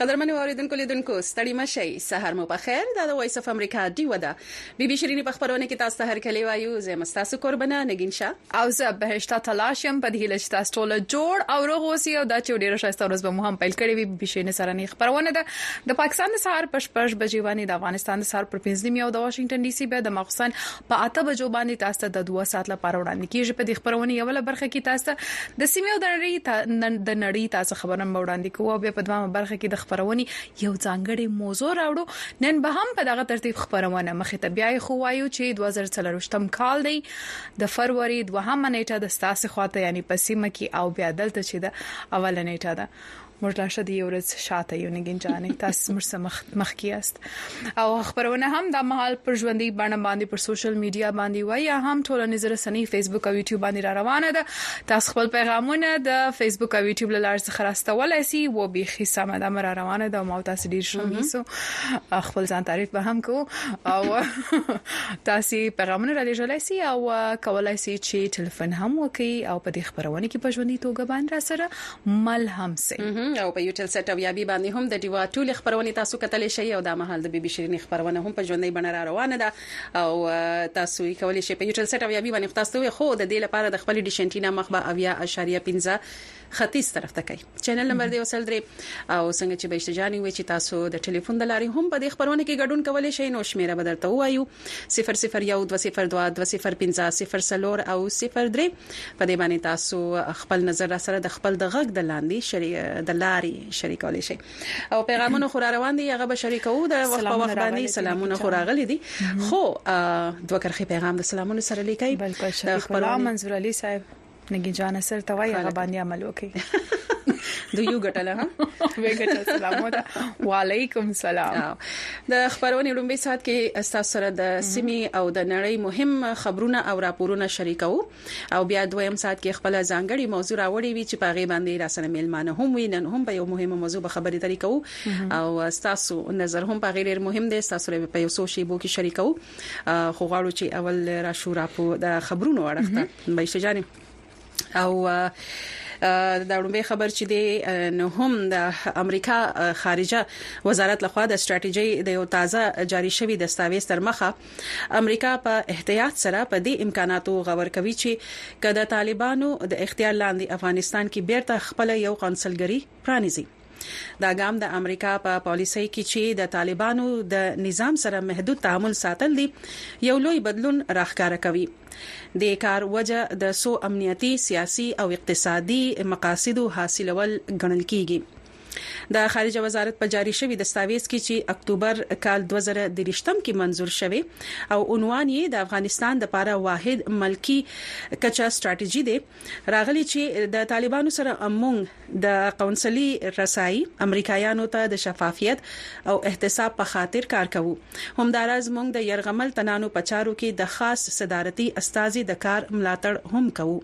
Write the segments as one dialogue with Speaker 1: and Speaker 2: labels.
Speaker 1: قدرمن اوریدونکو لیدونکو ستړي مشي سحر مو په خیر دا د وایس اف امریکا دی ودا بي بي شيرينې په خبرونه کې تاسو ته هر کلی وایو زه مستاسو قربانه نگین شاه
Speaker 2: او زه بهشته ته لاړ شم په دې هیله چې تاسو ټول جوړ او روغ اوسئ او دا چې ډیره شایسته ورځ به مو هم پیل کړې وي په بشینه سره نه خبرونه ده د پاکستان د سهار په شپږ بجې باندې د افغانستان د سهار پر 15 نیمه او د واشنگټن ډي سي به د مخسن په اته بجو باندې تاسو ته د 2 ساعت لپاره وړاندې کیږي په دې خبرونه یو له برخه کې تاسو د سیمې او د نړۍ د نړۍ تاسو خبرونه وړاندې کوو او بیا په دوامه برخه کې د خبرونه یو ځانګړي موضوع راوړو نن به هم په دغه ترتیب خبرونه مخه ته بیا خو وایو چې 2023 کال دی د فروري دوهمه نیټه د ستاسو خواته یعنی په سیمه کې او بیا دلته چې د اوله نیټه ده موږ لا شته یو ورځ شاته یو نګین جانې تاسو موږ سره مخ مخ کیاست او خبرونه هم د مهال پر ژوندۍ باندې باندې پر سوشل میډیا باندې وای یا هم ټولنیز رسنۍ فیسبوک او یوټیوب باندې را روانه ده تاسو خپل پیغامونه د فیسبوک او یوټیوب له لارې څخه راستولای شئ و به خي سم ده مر روانه ده او ما تاسو ډیر شوم هیڅو خپل ځان تعریف به هم کو او تاسو پیغامونه را لېږلای سي او کولای سي چې ټلیفون هم وکړي او په دې خبرونه کې په ژوندۍ توګه باندې را سره مل هم سي
Speaker 1: او په یوټل سټ او یا بي باندې هم د دیوا ټولې خبرونه تاسو کتلی شي او دا مهال د بي بي شیرینې خبرونه هم په ژوندۍ بڼه را روانه ده او تاسو یې کولای شي په یوټل سټ او یا بي باندې تاسو خو د دې لپاره د خپل ډیش انټینا مخ به اویا اشاریه پنځه ختیځ طرف ته کوي چینل نمبر دی وسل درې او څنګه چې بهشته جان وی چې تاسو د ټلیفون د لارې هم په دې خبرونه کې ګډون کولای شئ نو شمیره به درته وایو 0012022050 او 03 په دې باندې تاسو خپل نظر را سره د خپل د غږ د لاندې شری د لارې شریکولای شئ او پیغامونه خور روان دي هغه به شریکو د وخت په وخت باندې سلامونه خور غلي دي خو دوه کرخي پیغام د سلامونو سره لیکي
Speaker 2: خبرونه منظور علي صاحب نګی جان سر ته وای هغه باندې عمل وکړي
Speaker 1: د یو ګټل ها
Speaker 2: وې ګټل سلام وعلیکم سلام
Speaker 1: د خبرونې لومبي سات کې استاد سره د سیمي او د نړۍ مهم خبرونه او راپورونه شریکو او بیا دویم سات کې خپل ځانګړي موضوع راوړي وي چې پاغه باندې را سره میلمانه هم وینن هم په یو مهمه موضوع به خبرې ترې کوو او تاسو نظر هم په غیر مهم دي تاسو په یو سوشي بو کې شریکو خو غواړو چې اول را شو راپور د خبرونو اړخ ته بهشته جان او د اړومبه خبر چې دی نو هم د امریکا خارجه وزارت لخوا د ستراتیژي د یو تازه جاری شوی دستاویز تر مخه امریکا په احتیاط سره په دې امکاناتو غور کوي چې کله طالبانو د اختیار لاندې افغانستان کې بیرته خپل یو قونسلګری پرانیزي دا ګام د امریکا په پالیسۍ کې چې د طالبانو د نظام سره محدود تعامل ساتل دي یو لوی بدلون راخکاره کوي د کار وجه د سو امنیتي سیاسي او اقتصادي مقاصدو حاصلول ګڼل کیږي د خارجه وزارت په جاری شوی دستاویز کې چې اکتوبر کال 2023م کې منزور شوی او عنوان یې د افغانستان د لپاره واحد ملکی کچا ستراتیژي ده راغلي چې د طالبانو سره مونږ د قونسلي رسايي امريکايانو ته د شفافيت او احتساب په خاطر کار کوو، همداراز مونږ د يرغمل تنانو په چارو کې د خاص صدارتي استازي د کار ملاتړ هم کوو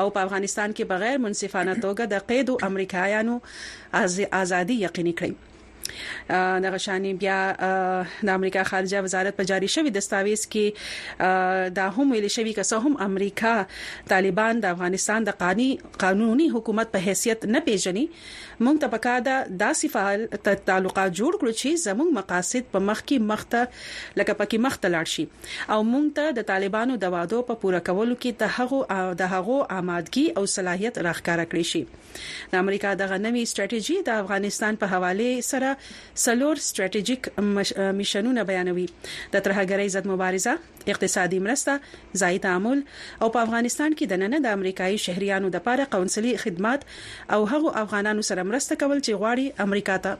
Speaker 1: او په افغانستان کې په غير منصفانه توګه د قيدو امريکايانو ازادي يقيني کړئ. دغه شاني بیا د امریکا خارجه وزارت په جاری شوی دستاویز کې دا هم ویل شوی چې څه هم امریکا طالبان د افغانستان د قاني قانوني حکومت په حیثیت نه پیژني مونږ ته پکا دا داسې فعال تعلقات جوړ کړو چې زموږ مقاصد په مخ کې مخته لکه پکې مخته لاړ شي او مونږ ته د طالبانو د وادو په پوره کولو کې د هغو د هغو آمادګي او صلاحيت راخکاره کړی شي د امریکا دغه نوې ستراتیژي د افغانستان په حواله سره څلور ستراتیژیک میشنونه بیانوي، د ترهګرۍ ضد مبارزه، اقتصادي مرسته، ځايي تعامل او په افغانستان کې دننه د امریکايي شهریانو لپاره قونسلي خدمات او هغو افغانانو سره مرسته کول چې غواړي امریکا ته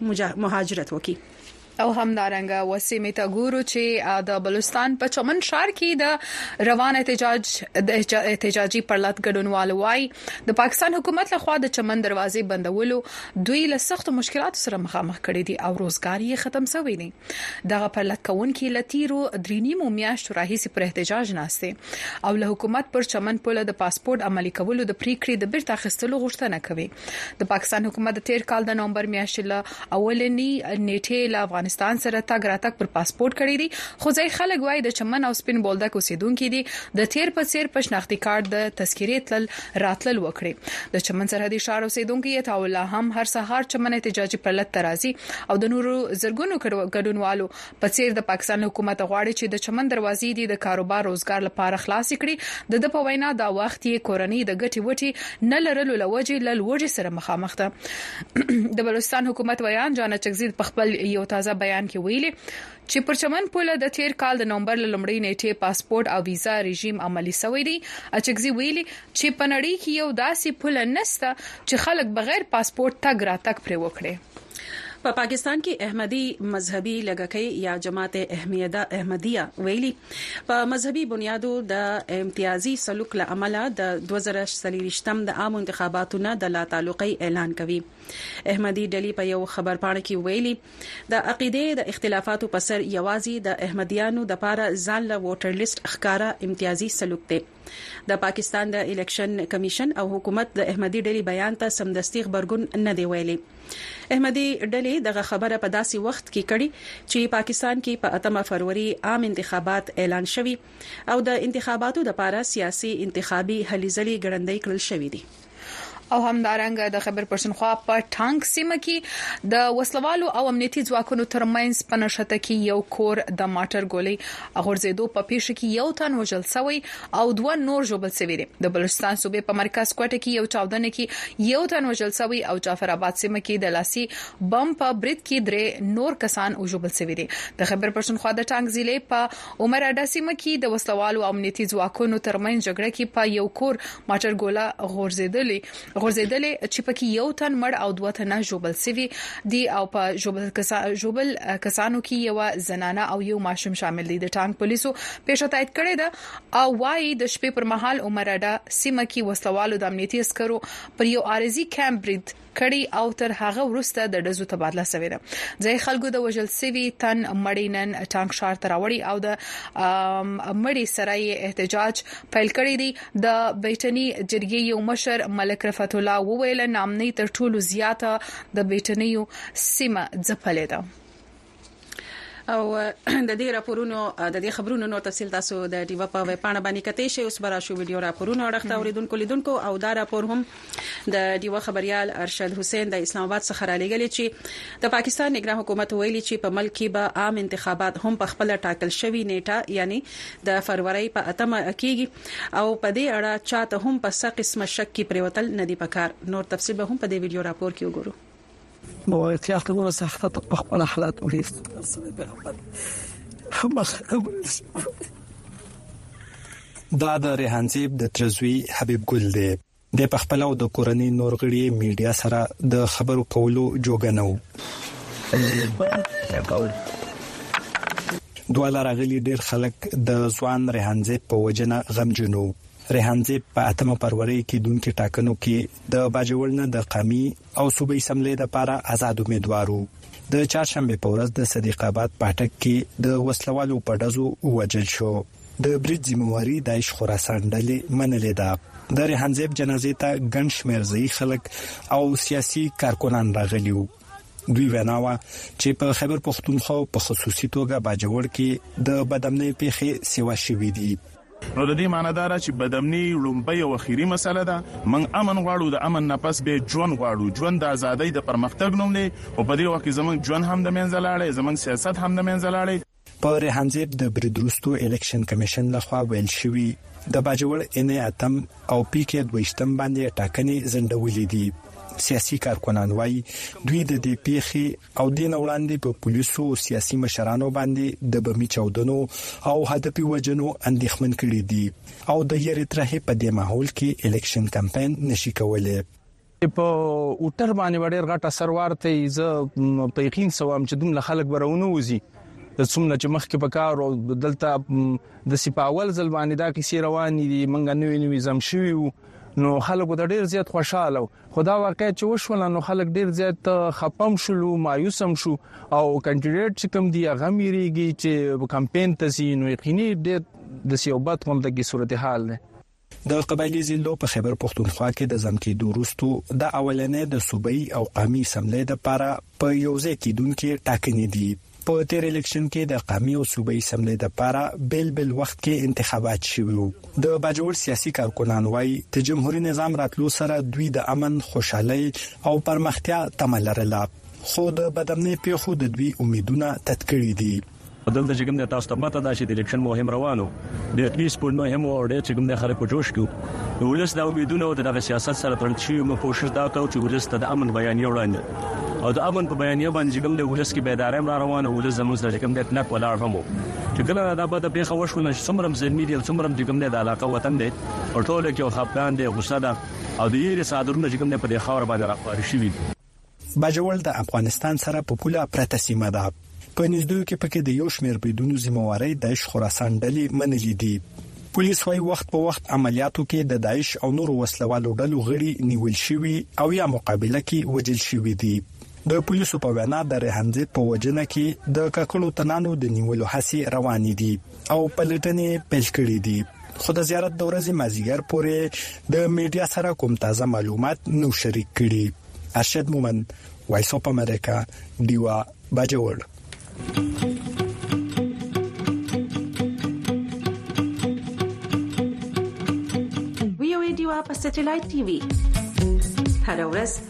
Speaker 1: مهاجرت وکړي.
Speaker 2: او همدارنګه وسیمې ته ګورو چې د بلوچستان په چمن ښار کې د روان احتجاج د احتجاجي پرلت ګډونوال وای د پاکستان حکومت لخوا د چمن دروازې بندولو دوی له سخت مشکلاتو سره مخامخ کړي دي او روزګار یې ختم شوی دی دغه پرلت کوونکي لتیرو درینیمو میاشتو راهیسې پر احتجاج ناشته او له حکومت پر چمن پوله د پاسپورت عملی کولو د پریکړې د بیرته اخیستلو غوښتنه کوي د پاکستان حکومت د تیر کال د نومبر میاشتې له اولنی نیټه له افغانستان سره تګ راتګ پر پاسپورت کړی دی خو ځای خلک وایي د چمن او سپین بولدک اوسیدونکو دي د تیر په څیر په شناختی کارت د تذکرې تل راتلل وکړي د چمن سرحدي شار اوسیدونکو یې تاولا هم هر سهار چمن احتجاجي پرلت ترازی او د نورو زرګونو ګډونوالو په څېر د پاکستان له حکومته غواړي چې د چمن دروازې دې د کاروبار روزګار لپاره خلاصې کړي. د ده په وینا دا وخت یې کورنۍ د ګټې وټې نه لرلو له وجې له لوږې سره مخامخ ده. د بلوچستان حکومت ویاند جان اچکزي په خپل یو تازه بیان کې ویلي چې پر چمن پوله د تېر کال د نومبر له لومړۍ نېټې پاسپورټ او ویزا رژیم عملي شوی دی. اچکزي ویلي چې په نړۍ کې یو داسې پوله نشته چې خلک بغیر پاسپورټ تګ راتګ پرې وکړي.
Speaker 1: په پاکستان کې احمدي مذهبي لږکۍ یا جماعت احمدیه ویلي، په مذهبي بنیادو د امتیازي سلوک له امله د دوه زره څلېرویشتم د عامو انتخاباتو نه د لا تعلقۍ اعلان کوي. احمدي ډلي په یو خبرپاڼه کې ویلي، د عقیدې د اختلافاتو په سر یوازې د احمدیانو دپاره ځان له ووټر لیست ښکاره امتیازي سلوک دی. د پاکستان د الیکشن کمیشن او حکومت د احمدي ډلي بیان ته سمدستي غبرګون نه دی ویلي. احمدي ډلي دغه خبره په داسي وخت کي کړې چي پاکستان کي په اتمه فروري عام انتخابات اعلان شوي او د انتخاباتو دپاره سیاسي انتخابي هلي ځلي ګړندۍ کړل شوي دي.
Speaker 2: او همدارنګه د خیبر پښتونخوا په ټانک سیمه کې د وسلوالو او امنیتي ځواکونو ترمنځ په نښته کې یو کور د ماټر ګولۍ غورځېدو په پیښه کې یو تن وژل شوی او دوه نور ژوبل شوي دي د بلوچستان صوبې په مرکز کوټه کې یو چاودنه کې یو تن وژل شوی او جعفر آباد سیمه کې د لاسي بم په برید کې درې نور کسان وژل شوي دي د خیبر پښتونخوا د ټانک ضلع په عمر اډه سیمه کې د وسله والو او امنیتي ځواکونو ترمنځ جګړه کې په یو کور ماټر ګوله غورځېدلې غورځېدلې چې پکې یو تن مړ او دوه تنه ژوبل سوي دي او په ژوبل کسا ژوبل کسانو کې یو زنانه او یو ماشوم شامل دي د ټانک پولیسو پیښه تایید کړې ده او وايي د شپې پر مهال عمر اډه سیمه کې وسله والو د امنیتي عسکرو پر یو عارضي کیمپ برید کړي او تر هغه وروسته د ډزو تبادله شوې ده ځای خلکو د وژل شوی تن مړی نن ټانک شار ته راوړي او د مړی سره احتجاج پیل کړی دی د بیټنی جرګې یو مشر ملک رفعت الله وویل نامنۍ تر ټولو زیاته د بیټنیو سیمه ځپلې ده
Speaker 1: او د دې راپورونو د دې خبرونو نور تفصيل تاسو د ډیوه په ویب پاڼه باندې کتئ شئ اوس برا شو ویډیو راپورونو اړخته اوریدونکو لیدونکو او دا راپور هم د ډیوه خبريال ارشد حسین د اسلام آباد څخه را لېګل چې د پاکستان نگران حکومت ویلي چې په ملک کې به عام انتخابات هم په خپل ټاکل شوی نیټه یعنی د فروری په اتمه کېږي او په دې اړه چاته هم په څه قسمه شک کې پریوتل نه دی پکار نور تفصيل به هم په دې ویډیو راپور کې وګورئ
Speaker 3: مواقع ته ورسه حالت په خپل حالت وړي هم
Speaker 4: دا د ریحانزیب د ترزوی حبیب ګل دی د پخپل او د کورنۍ نور غړي میډیا سره د خبرو کولو جوګنو دواله راغلي ډیر خلک د ځوان ریحانزیب په وجنه غمجنو ریحانزیب په اتمه پروري کې دونکو ټاکنو کې د باجوړ نه د قامي او صوبه اسمبلۍ لپاره ازاد امیدوار و. د چهارشنبې په ورځ د صدیق اباد په اټک کې د وسله والو په ډزو ووژل شو. د برید ذمه واري داعش خراسان ډلې منلې ده. د ریحان زیب جنازې ته ګڼ شمېر ځايي خلک او سیاسي کارکنان راغلي وو. دوی وینا وه چې په خیبر پښتونخوا او په خصوصي توګه باجوړ کې د بدامنۍ پېښې سیوا شوې دي.
Speaker 5: نو د دې معنی دا ده چې بدامني لومبۍ او اخیري مسئله ده، موږ امن غواړو، د امن نه پس بیا ژوند غواړو، ژوند د ازادۍ د پرمختګ نوم دی، خو په دې وخت کې زموږ ژوند هم د منځه لاړی، زموږ سیاست هم د منځه لاړی.
Speaker 4: په ریحان زیب د برید وروسته الیکشن کمیشن له خوا ویل شوي، د باجوړ اېنې اتم او پي کې دوه ویشتم باندې ټاکنې ځنډولې دي. سیاسي کارکنان وايي، دوی د دې پېښې او دې نه وړاندې په پولیسو او سیاسي مشرانو باندې د بمي چاودنو او هدفي وژنو اندېښمن کړي دي او د یرې ترهې په دې ماحول کې الیکشن کمپاین نشي کولی.
Speaker 6: په اوټر باندې به ډېر غټ اثر وارته وي، زه په یقین سوم چې دومره خلک به راونه وځي څومره چې مخکې په کار وو، دلته داسې په اول ځل باندې دا کیسې روانې دي، موږ نوي نوي ضم شوي یو نو خلکو ته ډېر زیات خوشاله وو. خو دا واقعه چې وشوله نو خلک ډیر زیات خپه هم شول مایوس هم شو او کاندیدټ چې کوم دی هغه میریږي چې کمپاین ته ځي نو یقیني ډیر د سیوبت غونډه کې صورتحال ده
Speaker 4: د قبایلی ضلعو په خیبر پښتونخوا کې د ځم کېدو وروسته د اولنې د صوبایي او قومي اسمبلی لپاره په یو ځای کېدونکو ټاکنې دي په تیر الیکشن کې د قامي او صوبایي اسمبلۍ د پاره بیل بیل وخت کې انتخابات شوي وو د باجوړ سیاسي کارکنان وایي د جمهوری نظام راتلو سره دوی د امن خوشحالۍ او پرمختیا تمه لرله خو د بدامنۍ پیښو د دوی امیدونه تت کړي دي
Speaker 7: دلته چې کوم د تاسو ته پته ده چې د الیکشن مهم روانو د اټومي سپورت مهم او ډېر چې کوم د خلکو جوش کو د ولس د امیدونو او د سیاست سره تړل شوی مو کوشش دا کوي چې ولس ته د امن بیانیه وړاندې او د امن په بیانیه باندې کوم د ولس کې بیداري را روانه ولس زموږ د کوم د کلک ولاړ هم چې کله دا بده پیښه وشو نو څومره زلمی دي څومره چې کوم د علاقه وطن دی او ټول کې خپګان دی غوسه ده او د یې صادرونه چې کوم په دې خاور باندې راخواري شي
Speaker 4: باجوړ د افغانستان سره په پوله پرته سیمه ده. په نږدیو کې پکې د یو شمېر بریدونو ذمه وارۍ داعش خراسان ډلې منلې دي. پولیس وايي وخت په وخت عملیاتو کې د داعش او نورو وسلوالو ډلو غړي نیول شوي او یا مقابله کې وژل شوي دي. د پولیسو په وینا د ریحان زید په وژنه کې د ککړو تنانو د نیولو هڅې روانې دي او پلټنې یې پیل کړې دي. خو د زیارت د ورځې مازیګر پورې د میډیا سره کوم تازه معلومات نو شریک کړي ارشد مومن وایس اپ امریکا دیوا باجوړ
Speaker 8: ویو ویډیو په سټلایټ ټي وي هر ورځ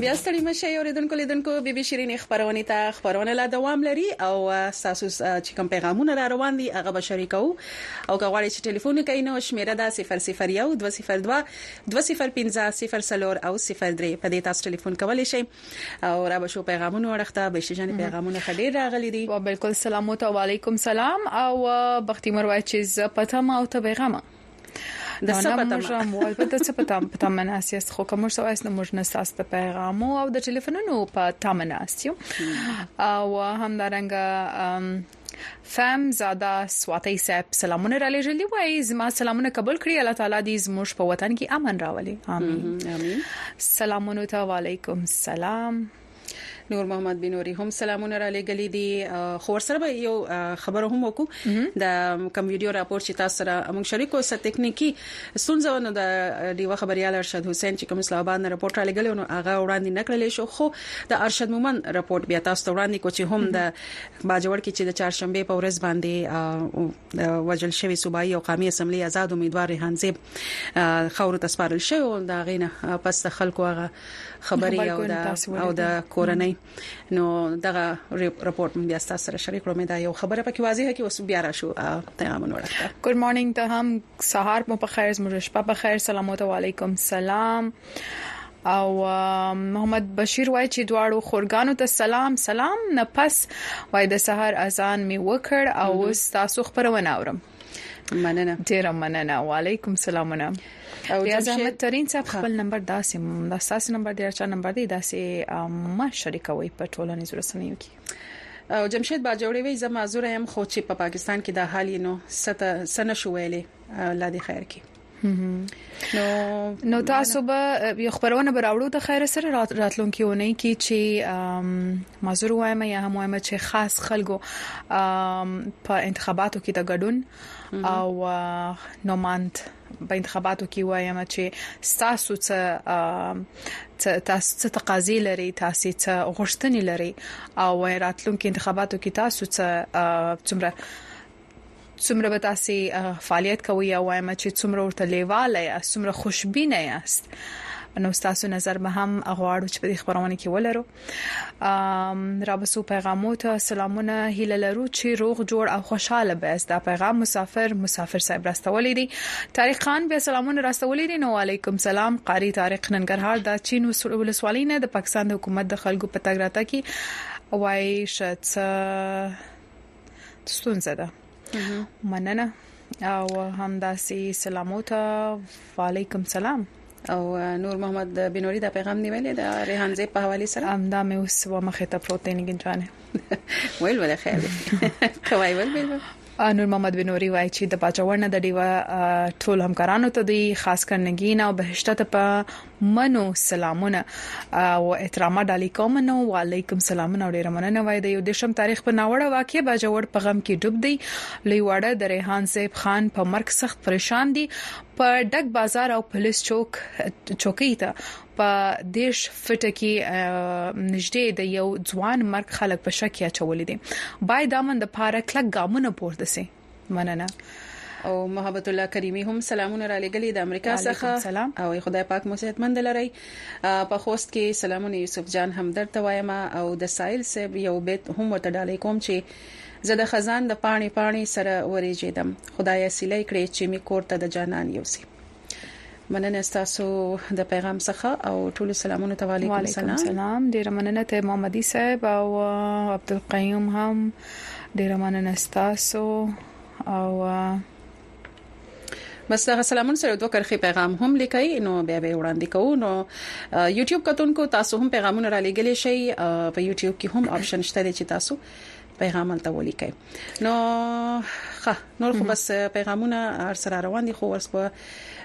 Speaker 8: بیا ستړي مشه یو ردن کولې دن کو بیبي شيرین خبرونه
Speaker 1: ته خبرونه لا دوام لري او تاسو چې کوم پیغامونه را روان دي هغه به شریکو او که غواړئ چې ټلیفون کوئ نو شمیره دا 001 202 205 0 او 03 په دې تاسو ټلیفون کولی شئ او را به شو پیغامونو اړخته به شجن پیغامونه خډیر راغلي دي
Speaker 2: او بالکل سلام او علیکم سلام او بختي مر وای چې ز پته ما او ته پیغامه
Speaker 1: د څه پته
Speaker 2: مجرم وای په څه پته پته مناس یاست خو کوم څه وایس نو موږ نه ساس ته پیغام او د ټلیفونونو په تامناس یو او همدارنګه فهم زاده سواتي صاحب سلامونه را لېږل دی وای زما سلامونه قبول کړی الله تعالی دې زموږ په وطن کې امن راولي امين
Speaker 1: امين
Speaker 2: سلامونه ته وعليکم سلام
Speaker 1: نور محمد بنوري هم سلامونه را لګلې دي خو ورسره به یو خبر هم وکړو د کم ویډیو راپور چې تاسو سره موږ شریک اوسه ټکنیکی سنځو نو د دیو خبريال ارشد حسین چې کوم اسلام آباد نه راپور را لګلې نو هغه وړاندې نکړلې شو خو د ارشد مومن راپور بیا تاسو ته وړاندې کو چې هم د باجوړ کې چې د چهارشنبه په ورځ باندې وژل شوی صوبایي او قامي اسمبلی آزاد امیدوار ریحان زیب خور ته سپارل شوی او دا غینه پس د خلکو هغه خبري او د او د کورنۍ نو دغه رپورت بیا تاسو سره شریک کړم دا یو خبره پکې واضحه کې اوس بیا را شو پیغامونه ورکړه
Speaker 2: ګډ مارنینګ ته هم سهار مو په خیر زموږ شپه په خیر سلام علیکم سلام او محمد بشیر وای چې دواړو خورګانو ته سلام سلام نه پس وای د سحر اذان می وکړ او اوس تاسو خبرونه اورم
Speaker 1: مننه
Speaker 2: ډیر مننه وعلیکم سلامونه او یا زحمت ترين صاحب خپل نمبر داسې د اساس نمبر دی چې نمبر دی داسې ما شریکوي په ټولنیزو رسنیو کې
Speaker 1: او جمشید باجوړی وی زما زوره هم خو چې په پاکستان کې د حالینو ست سن شو ویلې الله دې خیر کړي
Speaker 2: نو نو تاسو به یو خبرونه براوړو د خیر سره راتلونکي ونی کې چې مازور وایم یا هم وایم چې خاص خلکو په انتخاباتو کې د ګډون او نوماند په انتخاباتو کې وایم چې تاسو څه تاسو څه تقاضې لري تاسو څه غوښتنې لري او راتلونکي انتخاباتو کې تاسو څه څومره څومره به تاسو فعالیت کوئ یا وایم چې څومره ورته لیواله یاست څومره خوشبینه یاست نو تاسو نظر به هم غواړو چې په دې خبرونه کې ولرو رابسو پیغامو ته سلامونه هیله لرو چې روغ جوړ او خوشاله به است دا پیغام مسافر مسافر صاحب راستولې دي طارق خان بیا سلامونه راستولې دي نو علیکم سلام قاری طارق ننګرهار دا چین ولسوالۍ نه د پاکستان د حکومت د خلکو په تګ راته کې وای شت ستونزه ده مننه او همداسې سلامو ته وعليکم سلام
Speaker 1: او نور محمد بنوري دا پیغام دی ویلې د ریحان زی په حواله سره
Speaker 2: هم دا مې اوس و مخه ته پروت نه ګنجانه
Speaker 1: ویل ولا خیر کوي ویل ویل
Speaker 2: نور محمد بنوري وایي چې د پاچاورنه د ډیوه ټول همکارانو ته دی خاص کر نګین او بهشته ته په منه سلامونه او احترامات ډالي کوم نو وعليکم سلامونه او ډیره مننه وای د یو دیشم تاریخ په ناوړه واقع باجوړ په غم کې ډوب دی لوی وړه د ریحان زیب خان په مرګ سخت پریشان دي په ډک بازار او پولیس چوک چوکۍ ته په دیش فټه کې نږدې د یو ځوان مرګ خلک په شک کې اچولې دي باید امن د پاره کلک ګامونه پورته سي مننه
Speaker 1: او محبت الله کریمی هم سلامونه را لګلې د امریکا څخه او خدای پاک مو صحتمند لري په خوست کې سلامونه یوسف جان هم درته وایم او د سایل صاحب یو بیت هم ورته ډالې کوم چې زه د خزان د پانی پانی سره ورېجې دم خدای سیلې کړې چې می کور ته د جانان یوسي مننه تاسو د پیغام څخه او ټول سلامونه ته وعلیکم
Speaker 2: سلام سلام ډیر مننه ته محمدي صاحب او عبد القیوم هم ډیر مننه تاسو او
Speaker 1: بس دا سلامون سره دوه کرخي پیغام هم لیکي نو بیا به وړاندې کوو نو یوټیوب کتونکو تاسو هم پیغامونه را لګیلی شئ په یوټیوب کې هم آپشن شته چې تاسو پیغام ته ولیکئ نو ښه نور خو بس پیغامونه هر سره روان دي خو ورس په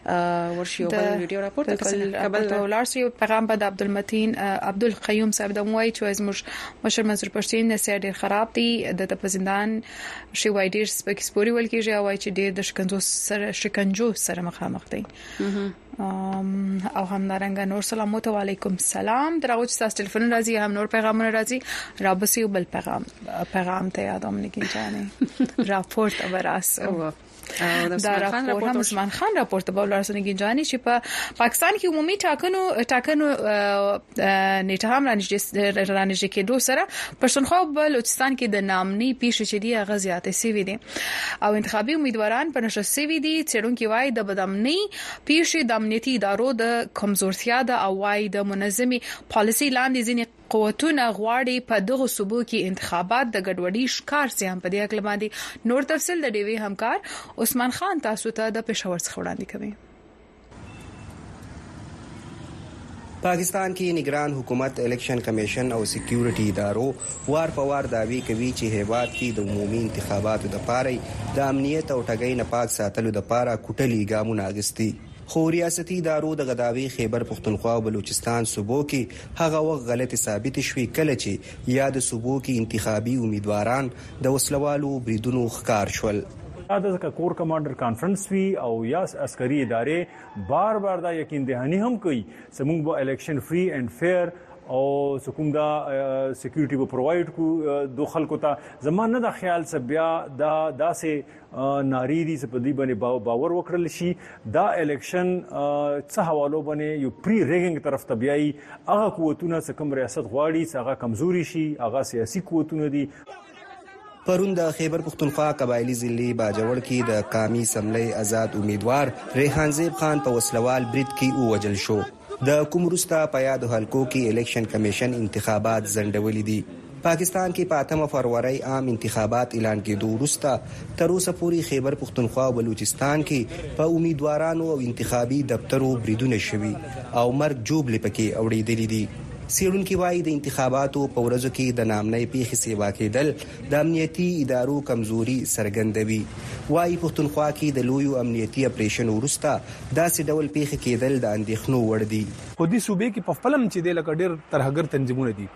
Speaker 1: ورشي او بل ویډیو
Speaker 2: راپورته کبل ته ولر سي پیغام بعد عبد المتين عبد القيوم صاحب د موای چې زموږ مشر منصور پښتين نه سي ډیر خراب دي د په زندان شي وای ډیر سپکسپوري ول کیږي او چې ډیر د شکنجو سره شکنجو سره مخامخ دي او همدارنګه نور سلام علیکم سلام دراغو چې تاسو ټلیفون راځي هم نور پیغامونه راځي رابسي بل پیغام پیغام ته یادوم نه کیږي راپورټ ابراس او دا راپور هم عثمان خان راپور ته بوله رسنګي جاني چې په پاکستان کې عمومي ټاکنو ټاکنو نیټه هم رانیږي رانیږي کېدو سره پښتونخوا او بلوچستان کې د نامني پیښې چې دی غزياتې سوي دي او انتخابي امیدواران په نشه سوي دي چېرونکي وايي د بدامنۍ پیښې د امنیتي ادارو د کمزورتیا ده او وايي د منظمي پالیسي لاندې ځینې قوتونه غواړي په دغه صوبو کې انتخابات د ګډوډي ښکار سي هم په دې اړه باندې نور تفصيل د ډیوي همکار عثمان خان تاسو ته د پېښور څخه وړاندې کوي
Speaker 9: پاکستان کې نګران حکومت، الیکشن کمېشن او سکیورټي ادارو وار په وار دعوې کوي چې هېواد کې د عمومي انتخاباتو لپاره یې د امنیت او ټګۍ نه پاک ساتلو لپاره کوټلي ګامونه اخیستي، خو ریاستي ادارو دغه دعوې خېبر پښتونخوا او بلوچستان صوبو کې هغه وخت غلطې ثابتې شوې کله چې یادو صوبو کې انتخابي امیدواران د وسله والو بریدونو ښکار شول.
Speaker 10: دا ځکه کور کمانډر کانفرنس وي او یا عسکري ادارې بار بار دا یقین دهاني هم کوي چې موږ به الیکشن فري اینډ فیر او چې کوم دا سکیورټي به پرووایډ کو دو خلکو ته زما نه دا خیال چې بیا دا داسې ناری دي چې په دې باندې باور وکړل شي دا الیکشن څه حوالو باندې یو پری ریګینګ طرف ته بیایي هغه قوتونه چې کوم ریاست غواړي چې هغه کمزوري شي هغه سیاسي قوتونه دي
Speaker 9: پرون د خیبر پښتونخوا قبایلی ضلع باجوړ کې د قامي سملې آزاد امیدوار ریحان زیب خان په وسلوال برید کې ووجل شو د کوم وروسته په یادو حلقو کې الیکشن کمېشن انتخابات ځنډولي دي. پاکستان کې په اتمه فرورۍ عام انتخابات اعلان کېدو وروسته تر اوسه پورې خېبر پښتونخوا او بلوچستان کې په امیدوارانو او انتخابي دفترو بریدونه شوي او مرګ ژوبلې په کې اوړېدلي دي. څېړونکي وايي د انتخاباتو په ورځو کې د ناامنۍ پېښې سېوا کېدل د امنیتي ادارو کمزوري څرګندوي. وايي پښتونخوا کې د لویو امنیتي اپرېشنو وروسته داسې ډول پېښې کېدل د اندېښنو وړ دي.
Speaker 6: په دې صوبې کې په خپله هم چې دی لکه ډېر ترهګر تنظیمونه دي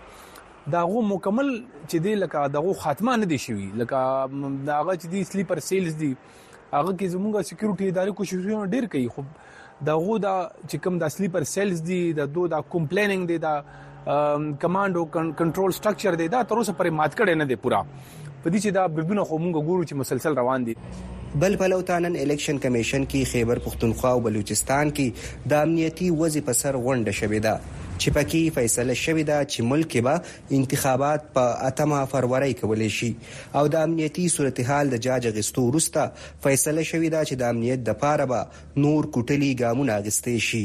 Speaker 6: د هغو مکمل چې دی لکه د هغو خاتمه نه دی شوي لکه د هغه چې دی سلیپر سیلز دي هغه کې زمونږ سکیورټي ادارې کوششونه ډېر کوي خو د هغو دا چې کوم دا سلیپر سیلز دي د دوی دا کوم پلانینګ دی دا کمانډ او کنټرول سټرکچر دی دا تر اوسه پرې مات کړي نه دی پورا په دې چې دا بریدونه خو مونږ ګورو چې مسلسل روان دي
Speaker 9: بل پلو ته نن الیکشن کمیشن کې خیبر پښتونخوا او بلوچستان کې د امنیتي وضع په سر غونډه شوې ده چې پکې فیصله شوې ده چې ملک کې به انتخابات په اتمه فروری کولی شي او د امنیتي صورتحال د جاج اخیستو وروسته فیصله شوې ده چې د امنیت دپاره به نور کوټلي ګامونه اخیستی شي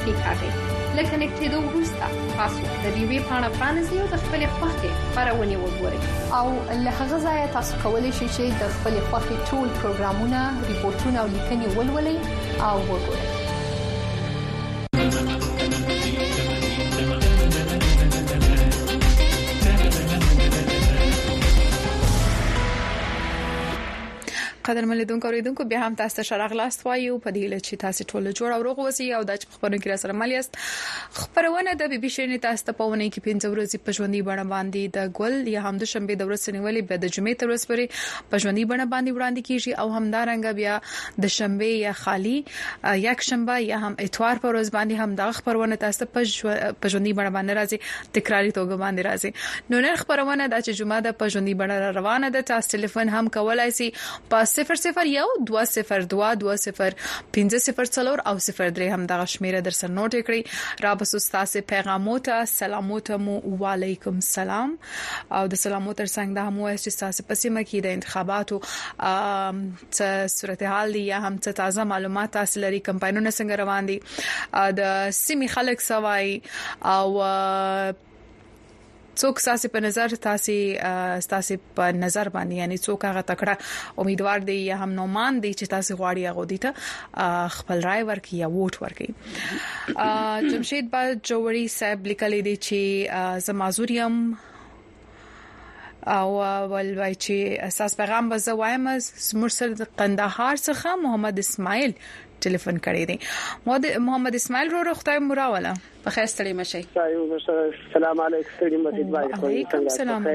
Speaker 2: کلیکاږئ. له کنیکټیدو وروسته تاسو د ویوې پاڼه پرانیزئ او د خپلې خوښې خپرونې وګورئ او له هغه ځایه تاسو کولی شئ چې د خپلې خوښې ټول پروګرامونه، ریپورتونه او لیکنې ولولئ او وګورئ. قدرمن لیدونکو اوریدونکو بیا هم تاسو ته شراغلاست وایو په دې هیله چې تاسو ټول جوړ او روغ اوسئ او دا چې خبرونه کې را سره مل یاست خبرونه د بي بي شيرنې تاسو ته په ونې کې پنځه ورځې په ژوندۍ بڼه باندې د ګل یا هم د شنبه د ورځې نیولې بیا د جمعې تر ورځې پورې په ژوندۍ بڼه باندې وړاندې کیږي او هم دا رنګ بیا د شنبه یا خالی یک شنبه یا هم اتوار پر ورځ باندې هم دا خبرونه تاسو ته په ژوندۍ بڼه باندې راځي تکراری توګه باندې راځي نو نن خبرونه دا چې جمعه د پژوندۍ بڼه را روانه ده تاسو ټلیفون هم کولای شئ په 0012022050 او 03 هم دغه شمیره در سره نوټ کړئ را بسو تاسو پیغامو ته سلامو ته مو وعلیکم سلام او د سلامو تر څنګ دا هم وایي چې تاسو پسې مکه د انتخاباتو څه صورتحال دي یا هم څه تازه معلومات تاسو لري کمپاینونه څنګه روان دي د سیمې خلک سوای او څوک ساسي په نظر تاسو تاسو په نظر باندې یعنی څوک هغه تکړه امیدوار دی یا هم نومان دی چې تاسو غواړي هغه دي ته خپل رائے ورکړي یا ووټ ورکړي جمشید با جوړی صاحب لیکل دي چې زمازوریم او ول وای چې اساس پیغام به زه وایم مرسل قندهار څخه محمد اسماعیل ټلیفون کړی دی محمد اسماعیل رو رختای مراوله
Speaker 1: په خیر ستړي مشي
Speaker 11: السلام علیکم ستړي مشي
Speaker 2: وعلیکم السلام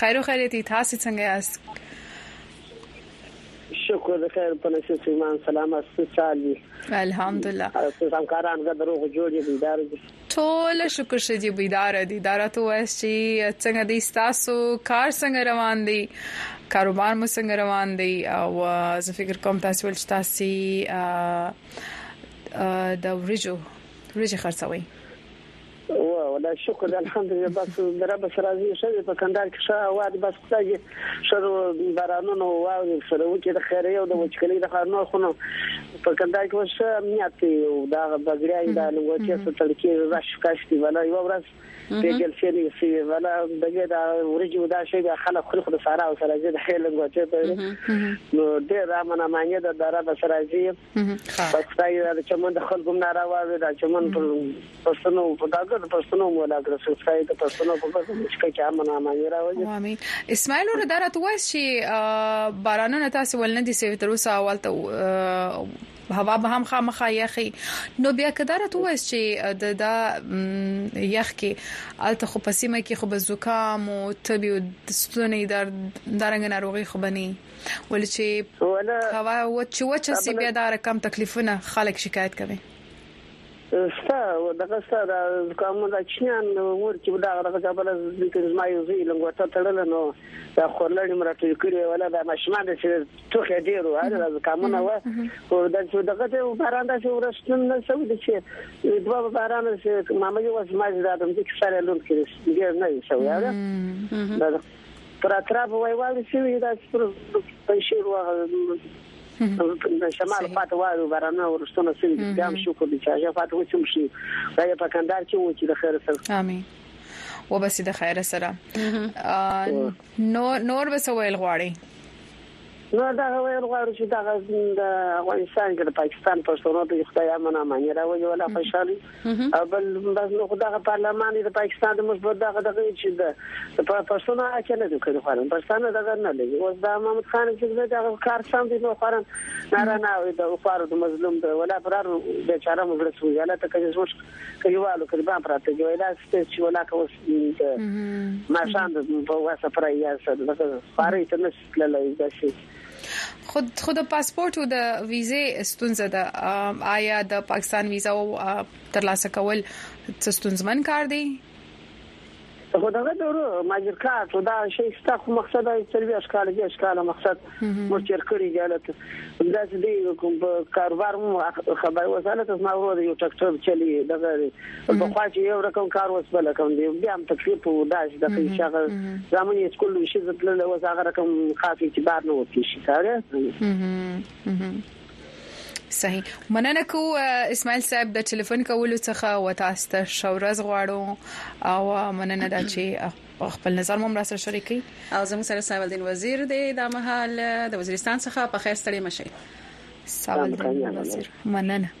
Speaker 2: خیر او خیریت تاسو څنګه یاست
Speaker 11: شکر د خیر په نشي سیمان سلامات سالي
Speaker 2: الحمدلله
Speaker 11: تاسو همکاران غدرو جوړې دي دار
Speaker 2: ټوله شکر شه جی بیدار دی دا راته وایس چی څنګه دی ستاسو کار څنګه روان دی کاروبار مو څنګه روان دی او زه فکر کوم تاسو ول چې تاسو د ورجو ورجه خرڅوي
Speaker 11: ولا شکر الحمدلله بس درب سرازي شوی په کندهار کې ښه واد بس دا چې شروع بارانونه او واورې سره وکړي د خیره یو د وچکلۍ د خارنو خونو په کندهار کې وسه امنیت دی او دا بګړیان د لوچې څخه تلکی راش کاش دی ولا یو ورځ د جلسې نه سی ولا دغه دا ورجو دا شی د خلک خلک د سارا او سره د خیل لوچې ته نو ډیر رامنه معنی د دره بسرازي بس دا یو د چمن د خلکو ناروا وي دا چمن په پښتنو په داګه د پښتنو مولا کړ څو ځای د پښتنو په کډه چې کې امن امان راوځي
Speaker 2: وامي اسماعیل ور درته وایي چې بارانونه تاسو ول نه دي سوي تر اوسه اول ته هوا به هم خامخا یخي نو بیا کدار ته وایي چې د دا یخ کې الته خو پسیمه کې خو بزوکام او تبي او ستوني در درنګ ناروغي خو بني ولې چې هوا و چې و چې بیا دا رقم تکلیفونه خلک شکایت کوي
Speaker 11: ستا دغه ستا د کوم د چنان ور کې دا غره غزا بل د زما یو زی لنګوته تړل نو دا خورلړې مرټل کړي ولا د مشما د چې توخه ډیر و هغه د کومه و او د چې دغه ته باران د چې ورستون نه سو د چې دوا باران چې ماما یو وس ماج د ادم چې سره لون کړي ډیر نه شو یاره پر اطراف وای واوري شوی دا پر پنځیر وغل د شمال خواته وایو بارانه ورستونه سوي دي ګام شکر دي چې هغه خواته وچم شي دا په کندهار کې و چې د خیر سره
Speaker 2: امين وبسي د خیر سره نو نور وسویل غواړي
Speaker 11: نو دغه ویل غواړو چې دغه د افغانستان کې د پاکستان پښتنو ته خدای امن اماني راوړي ولا خوشحالي او بل بس نو دغه پارلمان د پاکستان د مشبه دغه دغه چې د پښتنو حق نه دی کړی خورن پښتانه دغه نه لګي اوس دا محمد خان چې دغه کار سم دی نو خورن نارا نه وي د خور د مظلوم د ولا پرار د چاره مګړه سو یاله ته کې زوښ کلیوالو کې باندې پراته دی ولا چې ولا کوس ما شاند په واسه پر یا سره دغه خارې ته نس تللی زده شي
Speaker 2: خود خود پاسپورت او د ویزه ستونزه ده آیا د پاکستان ویزه او ترلاسه کول څه ستونزمن کار دی
Speaker 11: خو دغه دور ماجر کارت دا شی ستا خو مقصد دی چې بیا ښکاله بیا ښکاله مقصد مو چیر کړی دی لته دا چې دی کوم کاروبار مو خبر وساله ته ما ورو یو ټکټر چلی دغه په بخوا چې یو رقم کار وس بل کوم دی بیا هم تکلیف وو دا چې د خې شغه زمون یې سکول شي زتل له وځه هغه رقم خاص اعتبار نه وتی شي سره
Speaker 2: صحیح مننه کو اسماعیل صاحب د ټلیفون کولو څخه او تاسو ته شورز غواړو او مننه دا چې خپل نظر مو مرسته شریکي
Speaker 1: او زموږ سره ساول دین وزیر دی د مهال د وزیرستان څخه په خیر ستړي مشي
Speaker 2: ساول دین وزیر مننه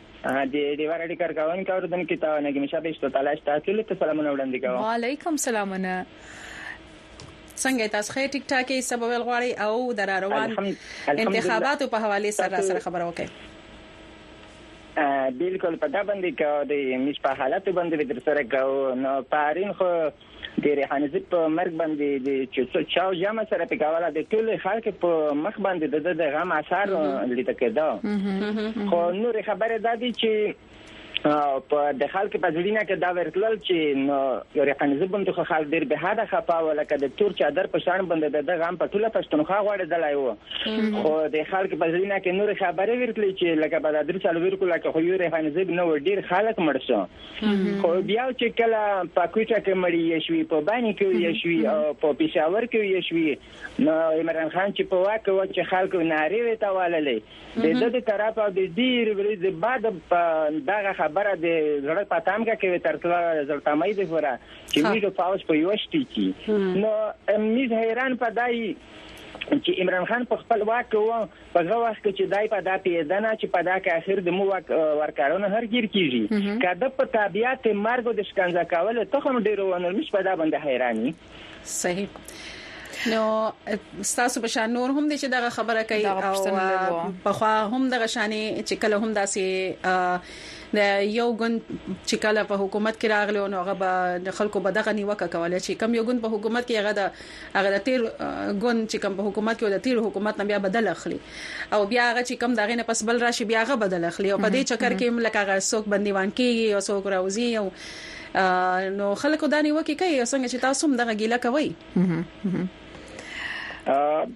Speaker 12: د ډیوه راډي کارکوونکي اوریدونکو ته نګیم شاه بهشت تعالی شته ټول ته سلامونه وړاندې کوم
Speaker 2: وعلیکم سلامونه
Speaker 1: څنګه تاسو خې ټیک ټاک یې سبویل غواړي او د روان انتخاباتو په حواله سره سره خبرو وکړي
Speaker 12: بالکل په دا باندې کو د مش په حالت باندې در سره کو نو پارین خو د ریحانزی په مرګ باندې د چې چا جمع سره پکاوله د ټول خلک په مخ باندې د د غم اثر لیدل کېده خو نور خبره ده چې په د خلک په ځړینه کې دا ورتلل چې نو یو رقم زبون ته خلک ډیر به حد خپا ولکه د تور چادر په شان بند د غم په ټوله پښتونخوا غوړې دلای وو خو د خلک په ځړینه کې نور خبرې ورتلې چې لکه په درې سالو ورکو لکه خو یو رقم زب نو ډیر خلک مړ شو خو بیا چې کله په کوټه کې مړی یشوي په باندې کې یشوي او په پېښور کې یشوي نو عمران خان چې په واکه و چې خلکو ناری وې تا واللې د دې د طرف او د ډیر ورځ بعد دغه خبره د زړه په تام کې کوي تر څو زړه تامې د فورا چې موږ فاوس په یوشتي کې نو موږ حیران پدای چې عمران خان په خپل واک کې و په هغه وخت کې چې دای په دا پیدنه چې په دا کې اخر د مو ورکړونه هر گیر کیږي که د په طبيعت مرګ او د شکنځه کولو ته هم ډیر ونر مش په دا باندې حیرانی
Speaker 1: صحیح نو تاسو په شان نور هم دي چې دغه خبره کوي او په خوا هم دغه شانې چې کله هم داسې د یو ګوند چې کله په حکومت کې راغلی او هغه به د خلکو بدغه نیوکه کوله چې کم یو ګوند په حکومت کې هغه د هغه د تیر ګوند چی کوم په حکومت کی وو د تیر حکومت نه بیا بدل اخلی او بیا هغه چی کوم د هغه نه پس بل راشی بیا هغه بدل اخلی او په دی چکر کی لکه هغه څوک بندیوان کیږی او څوک راوزی او نو خلکو دا نیوکی کوي او څنګه چې تاسو هم دغه ګیله کوي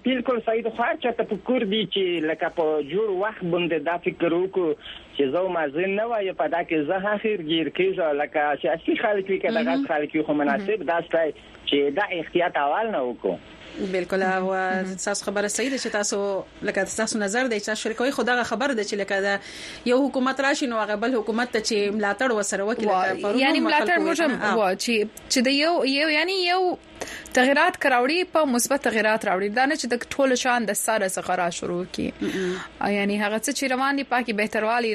Speaker 12: بالکل سید خو هر چاته په کور دی چې لکه په جوړ وخت باندې دا فکر وکړو چې زه مازن نه وای په دا کې زه اخر ګیر کیږه لکه سیاسي خلک کې دغه خلک خو مناسب دا ستای چې دا احتیاط اول نه وکړو
Speaker 1: بالکل او تاسو خبره صحیح ده چې تاسو لکه تاسو نظر دی چې شریکوي خو دا خبره ده چې لکه دا یو حکومت راشي نو هغه بل حکومت ته چې ملاتړ وسره وکړي لکه
Speaker 2: یعنی ملاتړ موږ وا چې چې د یو یو یعنی یو تغیرات کراوړي په مثبت تغیرات راوړي دا نه چې د ټولو شان د سره څخه را شروع کی یعنی هغه څه چې روان دي پاکي بهتروالی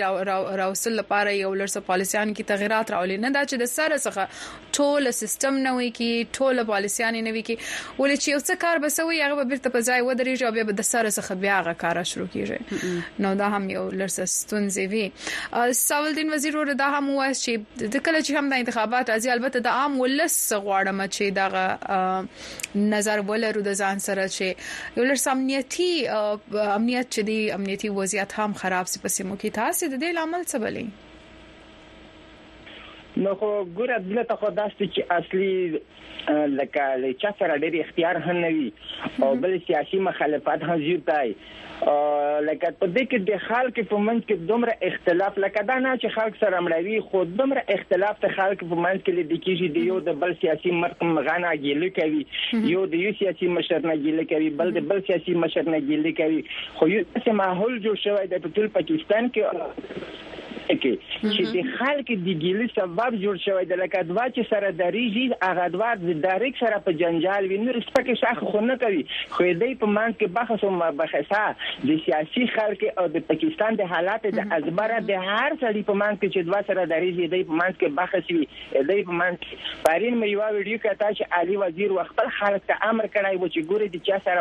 Speaker 2: راوصل لپاره یو لړ څه پالیسيان کې تغیرات راولي نه دا چې د سره څخه ټول سیستم نوی کی ټول پالیسیانی نوی کی ولی چی یو څه کار به سوی هغه به بیرته په ځای ودریږی او بیا به د سره څخه بیا هغه کار شروع کیږی نو دا هم یو لرسه ستونزی وی ساولدین وزیر ور دا هم وایس چی د کله چی هم د انتخابات راځی البته د عام ولس غواړم چی دغه نظر ولرو د ځان سره چی یو لرسه امنیتی امنیت چی دی امنیتی وضعیت هم خراب سی په سیمو کی تاسو د دې لامل څه بلی
Speaker 12: نو خو ګوره دلته خو داسې چې اصلي لکه له چا سره ډېر اختیار هم نه وي او بل سیاسي مخالفت هم زیات دی لکه په دې کې د خلک په منځ کې دومره اختلاف لکه دا نه چې خلک سره مړوي خو دومره اختلاف ته خلک په منځ کې لیدل کېږي د یو د بل سیاسي مرکم غنا ګیله کوي یو د یو سیاسي مشر نه ګیله کوي بل د بل سیاسي مشر نه ګیله کوي خو یو څه ماحول جوړ شوی د ټول پاکستان کې کې چې د خلک د ګیلې سبب جوړ شوی د لکه دوا چې سره دریږي هغه دوا د ډایرک سره په جنجال وي نو سپک شاخ خو نه کوي خو دې په منځ کې بحث او مباحثه د سیاسي خلک او د پاکستان د حالات د ازبره د هر سړي په منځ کې چې دوا سره دریږي دې په منځ کې بحث وي دې په منځ کې پرین مې یو ویډیو کته چې علي وزیر وخت خلک ته امر کړی و چې ګوري د چا سره